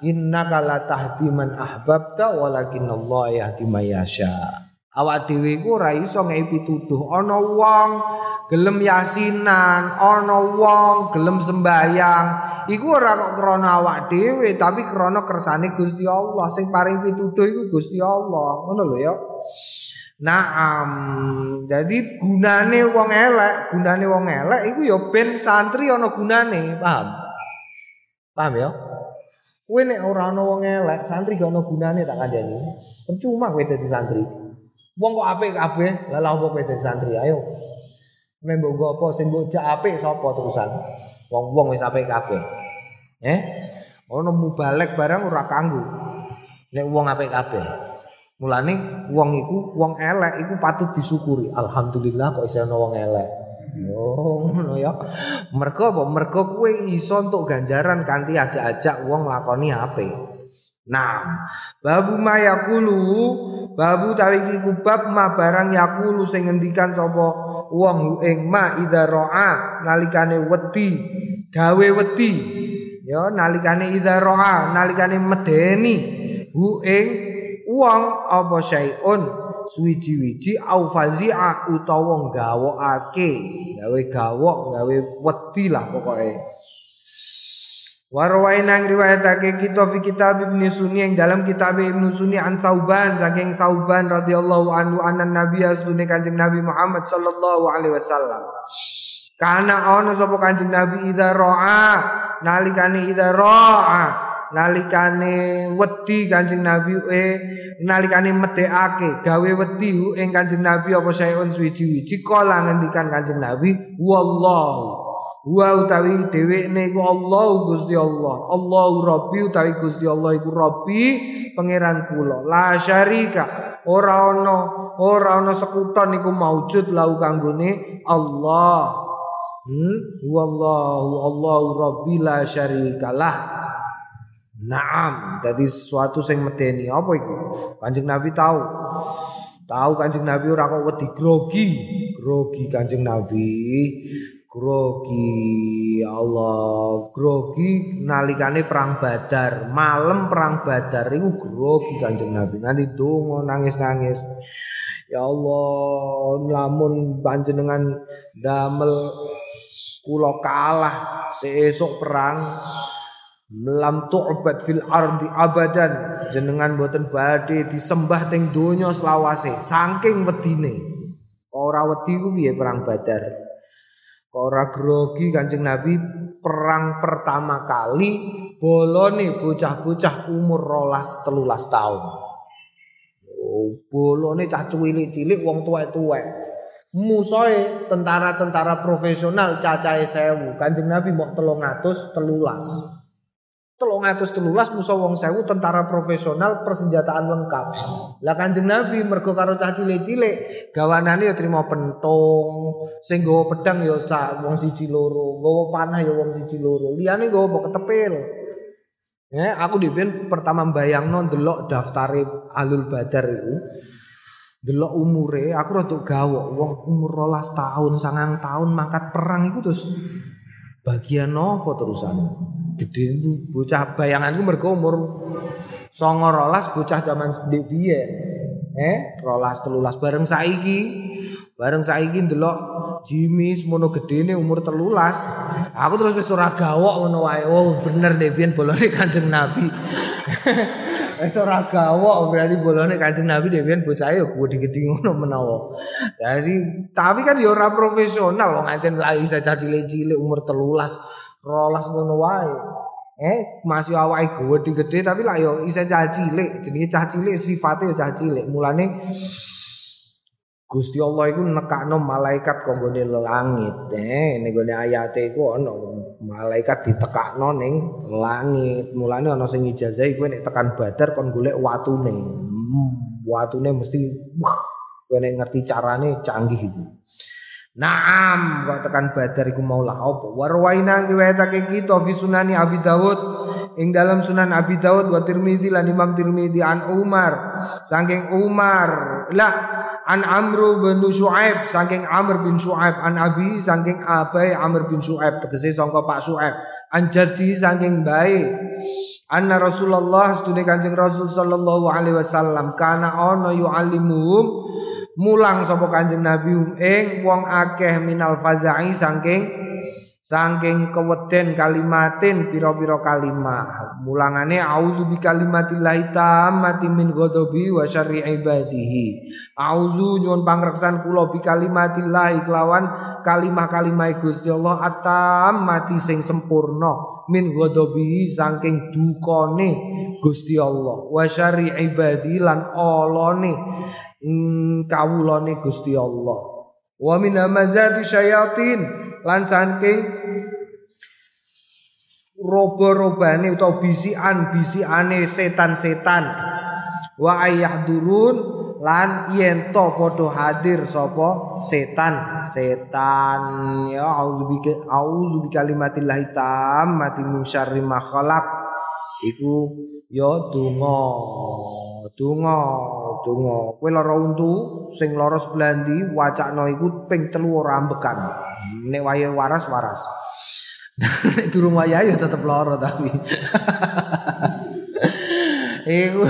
innaka la tahdi man ahbabta walakin Allah yahdi may yasha. Awak dhewe iku ora iso ana wong gelem yasinan, ana wong gelem sembayang, iku ora kok krana awak dhewe tapi krana kersane Gusti Allah sing paring pituduh iku Gusti Allah. Ngono lho ya. Naam. Jadi gunane wong elek, gunane wong elek iku ya ben santri ana gunane, paham? Paham ya? Kowe nek ora ana wong elek, santri gak ana gunane tak kandhani. Percuma kowe dadi santri. Wong kok apik kabeh, lha lha opo kowe dadi santri? Ayo. Mbok go apa sing mbok jak apik sapa terusan? Wong-wong wis apik kabeh. Eh? Ono mubalek barang ora kanggo. Nek wong apik kabeh. Mulane wong iku wong elek iku patut disyukuri. Alhamdulillah kok isih ana wong elek. Oh, ngono ya. Mergo apa? Mergo kowe iso entuk ganjaran kanthi ajak-ajak wong lakoni apik. Nah, babu ma yakulu, babu tawi iki kubab ma barang yakulu sing ngendikan sapa wong ing ma idza ra'a nalikane wedi gawe wedi. Ya nalikane idza ra'a nalikane medeni hu ing wong apa syai'un suwiji-wiji au fazi'a utawa gawokake gawe gawok gawe wedi lah pokoke Warwaina riwayatake kita fi kitab Ibnu Sunni yang dalam kitab Ibnu Sunni an Thauban saking Thauban radhiyallahu anhu anan Nabi asune Kanjeng Nabi Muhammad sallallahu alaihi wasallam. Karena ono sapa Kanjeng Nabi idza ra'a nalikane idza ra'a nalikane wedi Kanjeng Nabi eh nalikane medekake gawe wedi ing Kanjeng Nabi apa sayun suwi-wiji kala ngendikan Kanjeng Nabi wallahu Wa utawi dhewekne iku Allah Gusti Allah. Allahu Rabbi utawi Gusti Allah iku Rabbi pangeran kula. La syarika. Ora ana ora ana sekuton iku maujud lau kanggone Allah. Hmm? Wallahu Allahu Rabbi la syarikalah. Naam, jadi sesuatu sing medeni apa iku? Kanjeng Nabi tahu. Tahu Kanjeng Nabi ora kok wedi grogi, grogi Kanjeng Nabi grogi ya Allah. Grogi nalikane perang badar. Malam perang badar itu grogi kanjeng Nabi. Nanti dongo nangis-nangis. Ya Allah lamun panjenengan damel kula kalah seesok perang. Lam tu'bad fil ardi abadan. Jenengan boten badhe disembah teng donya selawase. Saking wedine. Ora wedi ku perang badar ora grogi Kanjeng Nabi perang pertama kali bolone bocah-bocah umur rolas telulas tahun. Oh, bolone cah cilik-cilik wong tuwek-tuwek. Musoe tentara-tentara profesional cacahe sewu. Kanjeng Nabi mau telung atus telulas. Telung atus telulas musuh wong sewu tentara profesional persenjataan lengkap. Lah kanjeng Nabi mergo karo cah cilik-cilik gawanane ya trimo pentung, sing nggawa pedang ya sak wong siji loro, nggawa panah ya wong siji loro, liyane nggawa apa ketepil. Ya, aku dipin pertama bayangno ndelok daftare Alul Badar itu. Delok umure, aku rada gawok wong umur rolas tahun, sangang tahun mangkat perang itu terus bagian apa terusan? Gede itu bocah bayanganku mergo umur songo rolas bocah zaman biyen. Eh, rolas telulas bareng saiki. Bareng saiki ndelok Jimmy semono gedene umur telulas. Aku terus wis ora gawok ngono wae. Oh, bener deh biyen bolone Kanjeng Nabi. Wis ora gawok berarti bolone Kanjeng Nabi deh biyen bocah ya gede-gede ngono menawa. Jadi tapi kan ya ora profesional wong ancen lagi isa cilik-cilik umur telulas rolas ngono wae. Eh, masih awake gede-gede tapi lah yo isa cah cilik, jenenge cah cilik sifate cah cilik. Mulane Gusti Allah iku nekakno malaikat kok nggone langit. Eh, ning gone ayate iku ana malaikat ditekakno ning langit. Mulane ana sing ijazahi kowe nek tekan Badar kon golek watune. Hmm, watune mesti wah, kowe nek ngerti carane canggih itu. Naam kok tekan Badar iku mau lah apa? Warwaina riwayatake kita fi sunani Abi Dawud. Ing dalam Sunan Abi Dawud wa Tirmidzi lan Imam Tirmidzi an Umar. Saking Umar lah an Amr bin Syuaib saking Amr bin Syuaib an Abi saking Abai Amr bin Syuaib tegese sangka Pak Syuaib an Jaddi saking bae. Anna Rasulullah sedune Kanjeng Rasul sallallahu alaihi wasallam kana ana yu'allimuhum mulang sapa Kanjeng Nabi ing wong akeh minal fazai saking saking keweden kalimatin pira-pira kalimat. Mulangane auzu bi kalimatillahi tammati min ghadabi wa syarri ibadihi. Auzu nyuwun pangreksan kula bi kalimatillahi kelawan kalimah-kalimah Gusti Allah atamati sing sempurna min ghadabi saking dukane Gusti Allah. Wa syarri ibadi lan olone Hmm, kawulane Gusti Allah. Wa min hamazati syayatin lan saking roba-robane utawa bisian-bisiane setan-setan. Wa ayahdurun lan yen to padha hadir sapa setan setan ya auzubi auzubi kalimatillahi tammati min syarri ma khalaq iku ya donga donga donga. Kowe lara untu sing lara sebelah ndi wacana iku ping telu ora ambekan. Nek wayahe waras waras. Nek durung wayahe ya tetep lara tapi Iku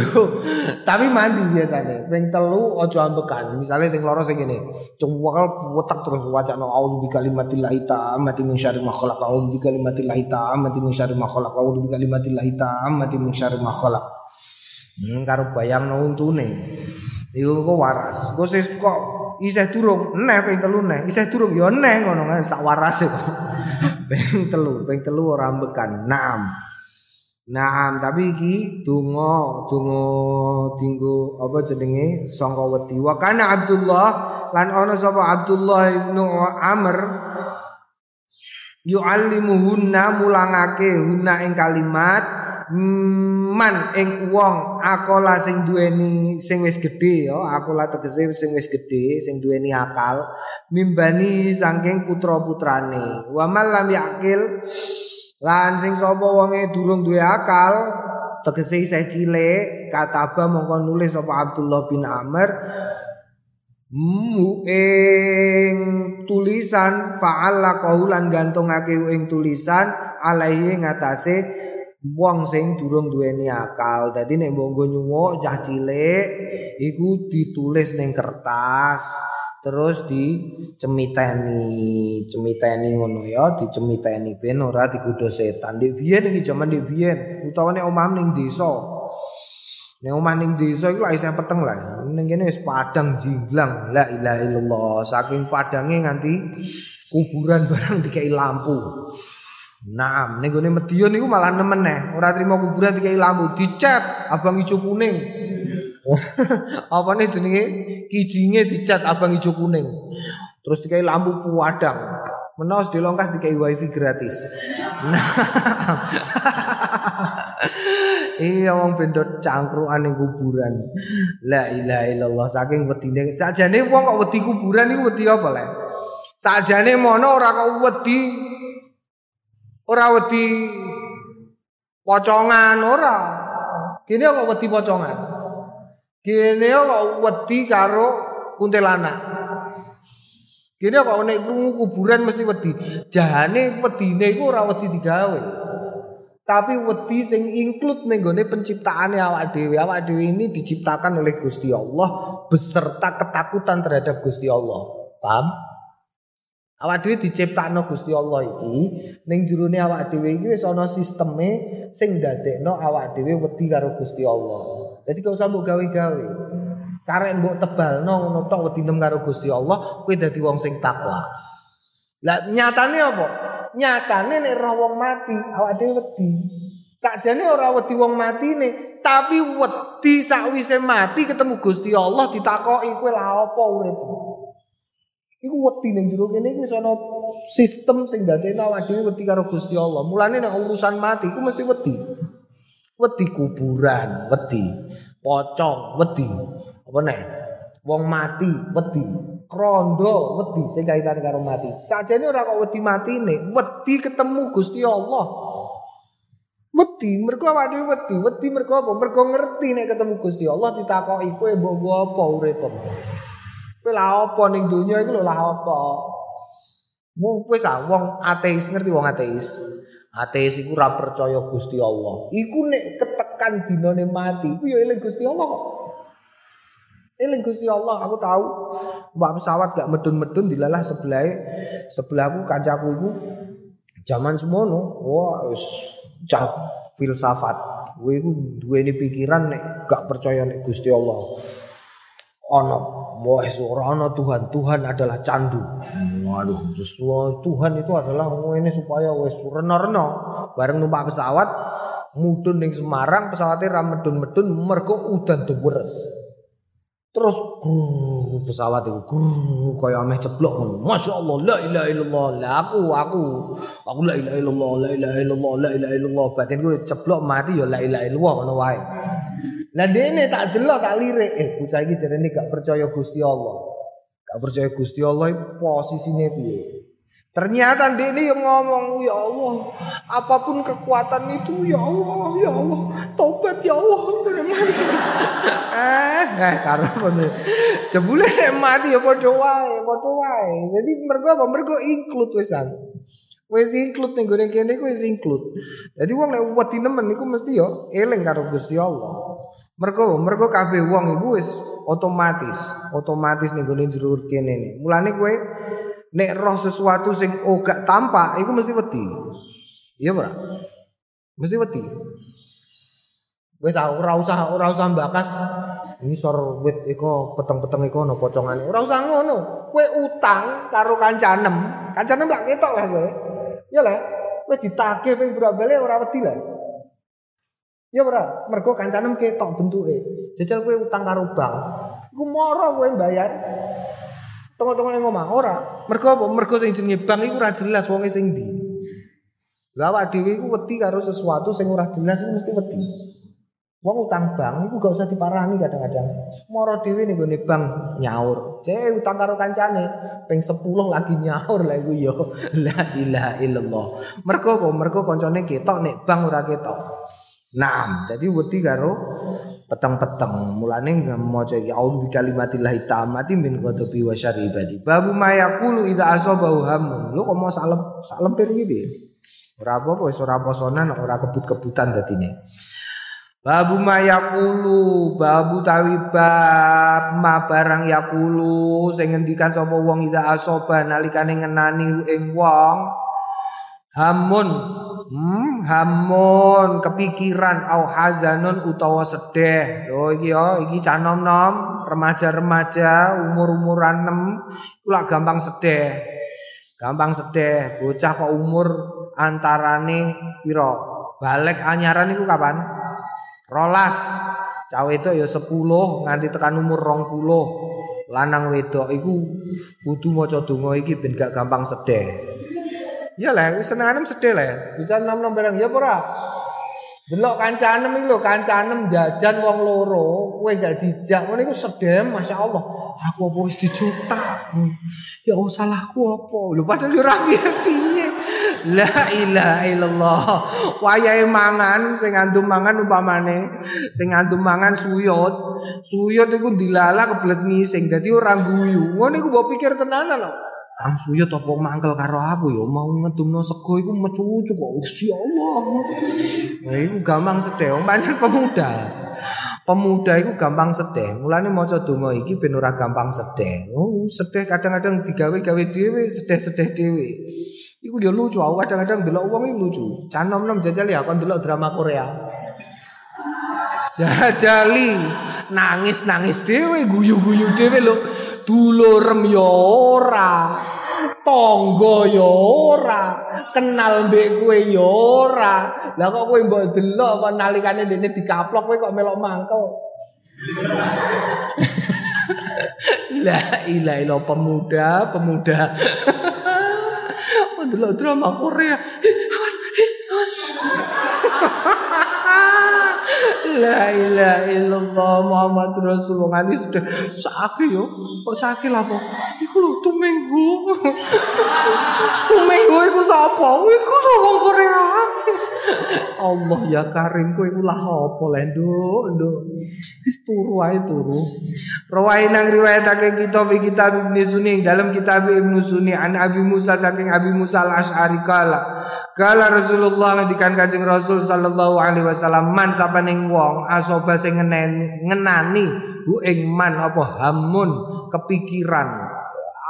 tapi mandi biasanya. Ping telu aja ambekan. Misalnya sing lara sing ngene. Cungwal wetek terus wacana auzu bi kalimatillahi tammati min syarri ma khalaq. Auzu bi kalimatillahi tammati min syarri ma khalaq. Auzu bi kalimatillahi tammati min syarri ma khalaq. Hmm, karo bayangno untune. Iku kok waras. Kok sing kok isih durung neh ping telu neh. Isih durung ya neh ngono kan sak warase kok. ping telu, ping telu ora ambekan. Naam. Naam, tapi iki donga, donga dinggo apa jenenge sangka wedi. Wa kana Abdullah lan ana sapa Abdullah ibnu Amr yu'allimuhunna mulangake hunna ing kalimat man ing wong akola sing duweni sing wis gedhe ya akola tegese sing wis gedhe sing duweni akal mimbani saking putra-putrane wa man lam yakil Lan sing sapa wonge durung duwe akal, tegese isih cilik, kataba mongko nulis sapa Abdullah bin Amr mu ing tulisan fa'ala qaulan gantungake ing tulisan alaihi ngatasé wong sing durung duweni akal. Dadi nek mbok nyuwuk cah cilik iku ditulis ning kertas. Terus dicemiteni cemiteni ngono ya dicemiteni ben ora digodho setan. Dik biyen iki jaman dik biyen utawa nek omah ning desa. Nek omah ning desa iku lak peteng lah. Ning kene wis padang jinglang la ilaha illallah. Saking padange nganti kuburan barang dikai lampu. Naam, ning gone Madiun niku malah nemen neh, ora trimo kuburan dikai lampu, dicat abang ijo kuning. Apa nih jenenge? Kijinge dicat abang ijo kuning. Terus dikai lampu puadang. Menawa dilongkas dikai wifi gratis. Nah. iya wong bendot cangkruan ning kuburan. La ilaha illallah saking wedine. Sakjane wong kok wedi kuburan iku wedi apa le? Sakjane mono ora kok wedi ora wedi pocongan ora. Kene kok wedi pocongan. Kene kok wedi karo kuntilanak. Kene kok nek krungu kuburan mesti wedi. Jahane wedine iku ora wedi digawe. Tapi wedi sing include ning gone penciptaane awak dhewe. Awak dhewe ini diciptakan oleh Gusti Allah beserta ketakutan terhadap Gusti Allah. Paham? Awak dhewe diciptakno Gusti Allah iki ning jerone awak dhewe iki wis ana sisteme sing ndadekno awak dhewe wedi karo Gusti Allah. Jadi gak usah mbok gawe-gawe. Karek mbok tebalno ngono tok wedinem karo Gusti Allah, kowe dadi wong sing takwa. Lah nyatane apa? nyatane nek roh wong mati awak dhewe wedi. Sakjane ora wedi wong matine, tapi wedi sakwise mati ketemu Gusti Allah ditakoki kowe la apa uripmu. Iku wedi ning jero kene wis ana sistem sing dadekno awak dhewe wedi karo Gusti Allah. Mulane nek urusan mati iku mesti wedi. Wedi kuburan, wedi pocong, wedi. Apa nek? Wong mati wedi, krondo wedi sing kaitan karo mati. Sajane ora kok wedi matine, wedi ketemu Gusti Allah. Wedi, mergo awake dhewe wedi, wedi mergo apa? Mergo ngerti nek ketemu Gusti Allah ditakoki kowe mbok apa uripmu. Kowe la apa ning donya iku lho la apa? Wis ah wong ateis ngerti wong ateis. Ateis iku ora percaya Gusti Allah. Iku nek ketekan dinane mati, iku ya eling Gusti Allah kok. Eling Gusti Allah, aku tahu mbak pesawat gak medun-medun dilalah sebelah sebelahku kancaku iku zaman semono. Wah, cah filsafat. Kowe iku duweni pikiran nek gak percaya nek Gusti Allah. Ono, wis ora ono Tuhan. Tuhan adalah candu. Waduh, terus Tuhan itu adalah ini supaya wis reno-reno bareng numpak pesawat mudun ning Semarang pesawatnya ra medun-medun mergo udan deres. Terus uh, pesawat itu uh, kayak ameh ceblok ngono. Masya Allah, la ilaha illallah. Lah aku, aku, aku la ilaha illallah, la ilaha illallah, la ilaha illallah. Batin gue ceblok mati ya la ilaha illallah ngono wae. Lah dene tak delok tak lirik, eh bocah iki jarene gak percaya Gusti Allah. Gak percaya Gusti Allah posisine piye? Ternyata ini yang ngomong, ya Allah, apa pun kekuatan itu, ya Allah, ya Allah, tobat ya Allah, benar eh, eh, karena bener. Jebule nek mati ya padha wae, padha wae. Jadi mergo apa? Mergo include wisan. Wis include ning gone kene ku wis include. Jadi wong nek wedi nemen iku mesti ya eling karo Gusti Allah. Mergo mergo kabeh wong iku wis otomatis, otomatis ning gone jero kene ne. Mulane kowe nek roh sesuatu sing gak tampak iku mesti wedi. Iya ora? Mesti wedi. Wis ora usah ora usah mbakas ini sor wit iko peteng-peteng iko ono pocongane. Ora usah ngono. Kowe utang karo kancanem, kancanem lak ketok lah kowe. Ya lah, kowe ditagih ping bali ora wedi lah. Ya ora, mergo kancanem ketok bentuke. Jajal kowe utang karo bank. Iku moro kowe bayar. Tengok-tengok ning omah ora. Mergo apa? Mergo sing jenenge bank iku ora jelas wonge sing ndi. Lah awak dhewe iku wedi karo sesuatu sing ora jelas iku mesti wedi. Wong utang bank iku gak usah diparani kadang-kadang. Moro dhewe ning gone bank nyaur. Cek utang karo kancane ping 10 lagi nyaur lah iku ya. La ilaha illallah. Mergo apa? Mergo kancane ketok nek bank ora ketok. Nah, jadi wedi karo peteng-peteng. Mulane maca iki auzu bi kalimatillahi tammati min ghadabi wa ibadi. Babu mayaqulu idza asabahu hamun. Lu kok mau salem salem iki? Ora apa-apa wis ora posonan ora kebut-kebutan dadine. Babu mayaqulu, babu tawi bab ma barang yaqulu sing ngendikan sapa wong idza asaba nalikane ngenani ing wong hamun. Hmm, hamun. Kepikiran. Au hazanun utawa sedih. Lho iki ya, iki cah nom-nom, remaja-remaja, umur-umuran 6 iku gampang sedih. gampang sedih bocah kok umur antarane piro? Balik anyaran iku kapan? Rolas. Cawe itu ya 10 nganti tekan umur rong puluh. Lanang wedok iku kudu maca donga iki ben gak gampang sedih ya lah senenganem sedih lah bisa nom nom barang ya ora Delok kancanem iki lho, kancanem jajan wong loro, kowe gak dijak, ngene iku sedih masyaallah. Aku apa wis dijuta. Ya oh salahku apa? Lho padahal yo ora piye La ilaha illallah. Wayahe mangan sing ngandum mangan umpamane, sing ngandum mangan suyut. Suyut iku dilala kebelet ngising dadi ora guyu. Ngono iku mbok pikir tenanan lho. Kang suyut apa mangkel karo aku ya mau ngedumno sego iku mecucu kok Gusti Allah. Nah iku gampang sedih wong pancen pemuda. Pemuda iku gampang sedih. Mulane maca donga iki ben ora gampang sedih. Oh, sedih kadang-kadang digawe-gawe dhewe, sedih-sedih dhewe. Iku ya lucu, aku kadang-kadang delok wong iki lucu. Canom-nom jajal ya kon delok drama Korea. Jajali nangis-nangis dhewe, guyu-guyu dhewe lho. Dulurem ya ora. Tangga ya ora. Kenal mbek kowe ya ora. Lah kok kowe mbok delok apa nalikane dene dikaplok kowe kok melok mangkel. La ilaha illallah pemuda, pemuda. Delok drama Korea. Awas, awas. La ilaha illallah Muhammad Rasulullah nganti sudah sakit yo. Kok sakit lah apa? Iku lho tumenggu. tumenggu iku sapa? Iku lho wong Korea. Allah ya Karim kowe iku lah apa le nduk, nduk. Wis turu ae turu. Rawai nang kita fi kitab Ibnu Sunni dalam kitab Ibnu Sunni an Abi Musa saking Abi Musa al-Asy'ari kala Kala Rasulullah ngendikan Kanjeng Rasul sallallahu alaihi wasallam man sapaning wong asoba sing ngenani hu ing man apa hamun kepikiran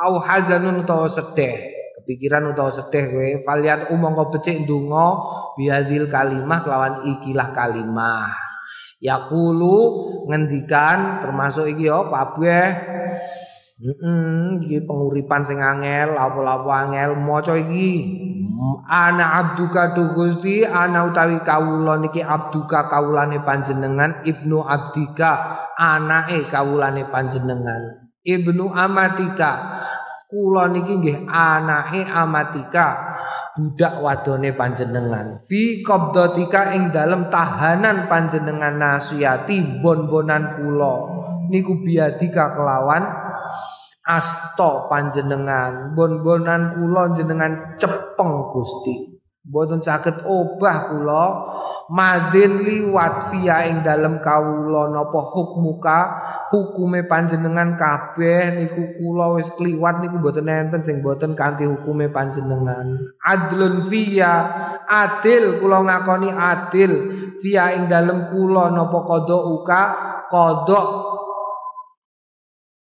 au hazanun utawa sedih kepikiran utawa sedih kowe faliat umangka becik ndonga biadil kalimah kelawan ikilah kalimah yaqulu ngendikan termasuk iki ya kabeh Heeh, iki penguripan sing angel, lapo-lapo angel maca iki. Ana abduka tu Gusti, ana utawi kawula niki abduka kawulane panjenengan, ibnu abdika anake kawulane panjenengan. Ibnu amatika kula niki nggih anake amatika budak wadone panjenengan fi qabdatika ing dalem tahanan panjenengan nasiyati bon-bonan kula niku biadika kelawan Asto panjenengan bon-bonan kula jenengan cepeng Gusti. Mboten saged obah kula madin liwat via ing dalem kawula napa hukmuka hukume panjenengan kabeh niku kula wis kliwat niku mboten enten sing mboten kanthi hukume panjenengan. Adlun via adil kula ngakoni adil via ing dalem kula napa kodok uka kodok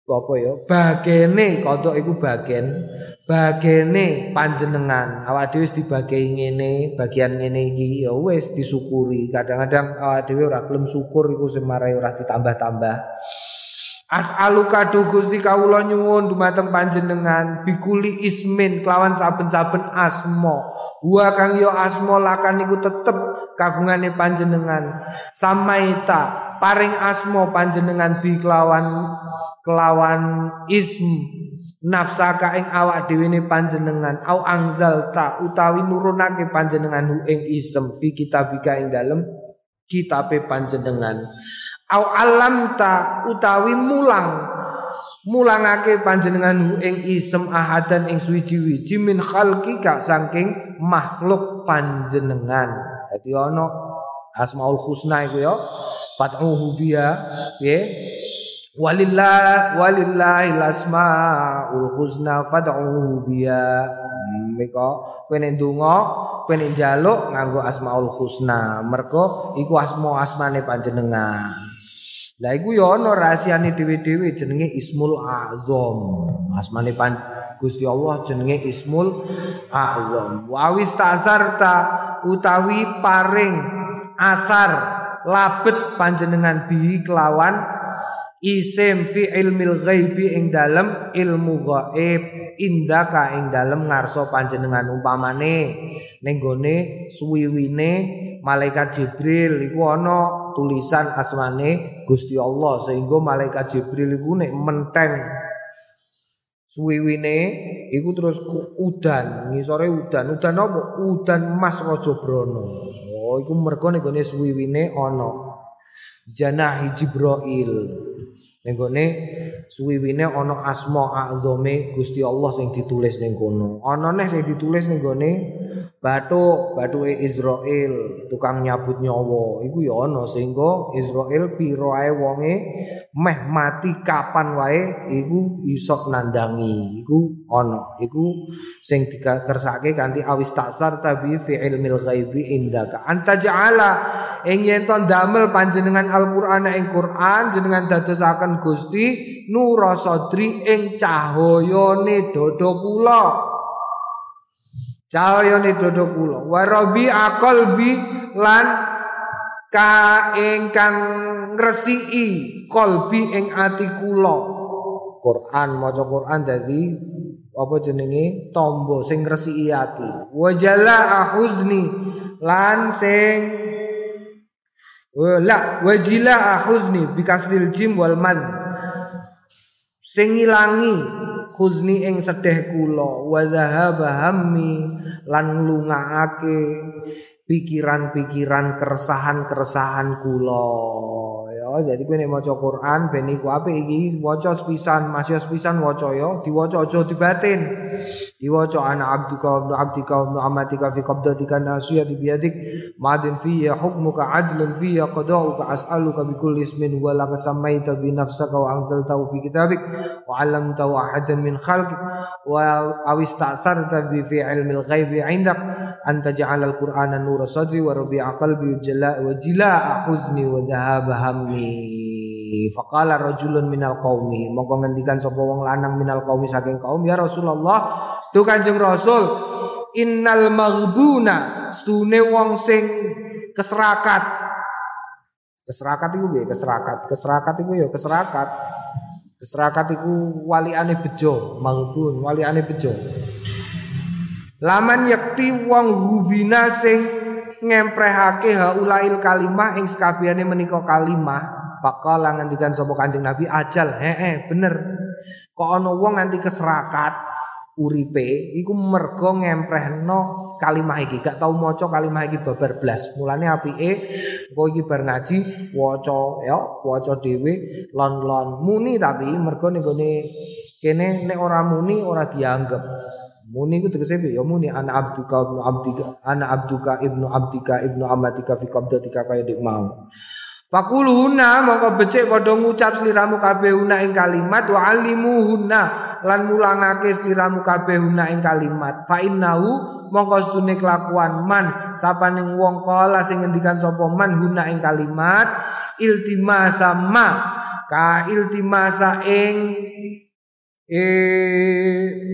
apa ya? Bagene kodok iku bagen. Bagene panjenengan. Awak dhewe wis dibagi ngene bagian ngene iki ya wis disyukuri. Kadang-kadang awak dhewe ora gelem syukur iku sing marai ora ditambah-tambah. As'aluka du Gusti kawula nyuwun dumateng panjenengan. Bikuli ismin kelawan saben-saben asma. Wa kang yo asma lakan iku tetep kagungane panjenengan. Samaita paring asma panjenengan bi kelawan kelawan ism. Nafsaka ing awak dhewe panjenengan. Au angzalta utawi nurunake panjenengan hu ing ism fi kitabika ing dalem kitabe panjenengan. Au alamta utawi mulang. Mulangake panjenengan hu ing isem ahadan ing suwiji-wiji min khalqika saking makhluk panjenengan. Dadi ana asmaul husna iku ya fat'uhu biya piye walillah walillahi asmaul husna fad'uhu biya meka kowe nek ndonga kowe nek njaluk nganggo asmaul husna. Mergo iku asma asmane panjenengan. Lah iku ya ana rahasiane dhewe-dhewe jenenge Ismul Azam. Asmane pan Gusti Allah jenenge Ismul Azam. Wa wistazarta utawi paring asar labet panjenengan bi kelawan isim fi ilmil ghaibi ing dalem ilmu ghaib indaka ing dalem ngarso panjenengan umpamane. Ning gone suwiwine malaikat Jibril iku ana tulisan asmane Gusti Allah sehingga malaikat Jibril iku nek menteng suwiwine iku terus udan ngisore udan. Udan apa? Udan emas raja brana iku mergo ning gone suwiwine ana. Janahi Jibril ning gone suwiwine ana asma azame Gusti Allah sing ditulis ning kono. Ana neh sing ditulis ning gone Batuk, batuke Israel, tukang nyabut nyawa. Iku ya ana sehingga Israel pira ae wonge meh mati kapan wae iku iso nandangi. Iku ana. Iku sing dikersake kanthi awis taksar tabi fi ilmil ghaibi indaka. Anta ja'ala ing yen damel panjenengan Al-Qur'an ing Qur'an jenengan dadosaken Gusti nura sadri ing cahayane dada kula. Cahayane dodo kula. Wa rabi aqalbi lan ka ingkang ngresiki qalbi ing ati kula. Quran maca Quran dadi apa jenenge tombo sing ngresiki ati. Wa jala ahuzni lan sing la wajila ahuzni bikasril jim wal mad sing ilangi khuzni ing sedih kula wa dhahaba hammi lan lungaake pikiran-pikiran keresahan-keresahan kula. Ya jadi kowe nek maca Quran ben iku apik iki waca sepisan masih sepisan waca ya diwaca aja dibatin. Diwaca ana abduka wa abdika wa amatika fi qabdatika nasiyati biyadik madin fi hukmuka adlun fi qada'uka as'aluka bi kulli ismin wa laka samaita bi nafsika wa anzaltahu fi kitabik wa 'allamtahu ahadan min khalqik wa awista'tharta bi fi ilmil ghaibi 'indak anta ja'ala al-qur'ana nura sadri wa rabi'a qalbi wa jila huzni wa dhahaba hammi. Faqala rajulun minal qaumi mongko ngendikan sapa wong lanang minal qaumi saking kaum ya Rasulullah tu Kanjeng Rasul innal maghbuna stune wong sing keserakat. Keserakat iku piye? Keserakat. Keserakat iku ya keserakat. Keserakat iku waliane bejo maghbun waliane bejo laman yakti wong hubina sing ngemprehake haulail kalimah ing sekabehane menika kalimah faqala ngendikan sapa Kanjeng Nabi ajal. Heeh bener. Kok ana wong nganti keserakat uripe iku mergo ngemprehno kalimah iki. Gak tau maca kalimah iki babar blas. Mulane apike engko iki bar ngaji waca ya waca dhewe lon-lon muni tapi mergo ning kene nek ora muni ora dianggap Muni itu tegese ya muni ana abduka ibnu abdika ana abduka ibnu abdika ibnu amatika fi qabdatika kaya dik mau. Fakuluhuna mongko becik padha ngucap sliramu kabeh una ing kalimat wa alimuhuna lan mulangake sliramu kabeh una ing kalimat. Fa innahu mongko stune kelakuan man sapaning wong kala sing ngendikan sapa man huna ing kalimat iltimasa ma ka iltimasa ing eh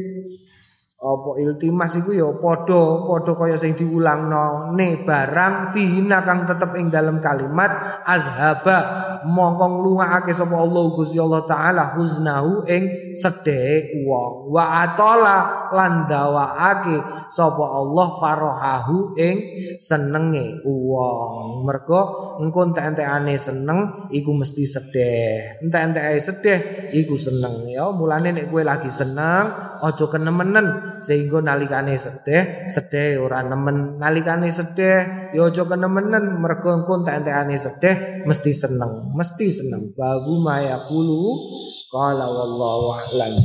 apa iltimas iku ya padha padha kaya sing diulangno. Ne barang fihina kang tetep ing dalam kalimat azhaba mongko ngluwakake sapa Allah Gusti Allah taala huznahu ing sedhe wong. Wa atola lan dawaake sapa Allah farahahu ing senenge wong. Mergo engko entek-entekane seneng iku mesti sedih entek-entekane sedih iku seneng. Ya mulane nek kowe lagi seneng aja kenemenen sehingga nalikane sedih sedih ora nemen. Nalikane sedih ya aja kenemenen. Mergo engko entek-entekane sedih mesti seneng. Mesti seneng. Babu mayaqulu qala wallahu a'lam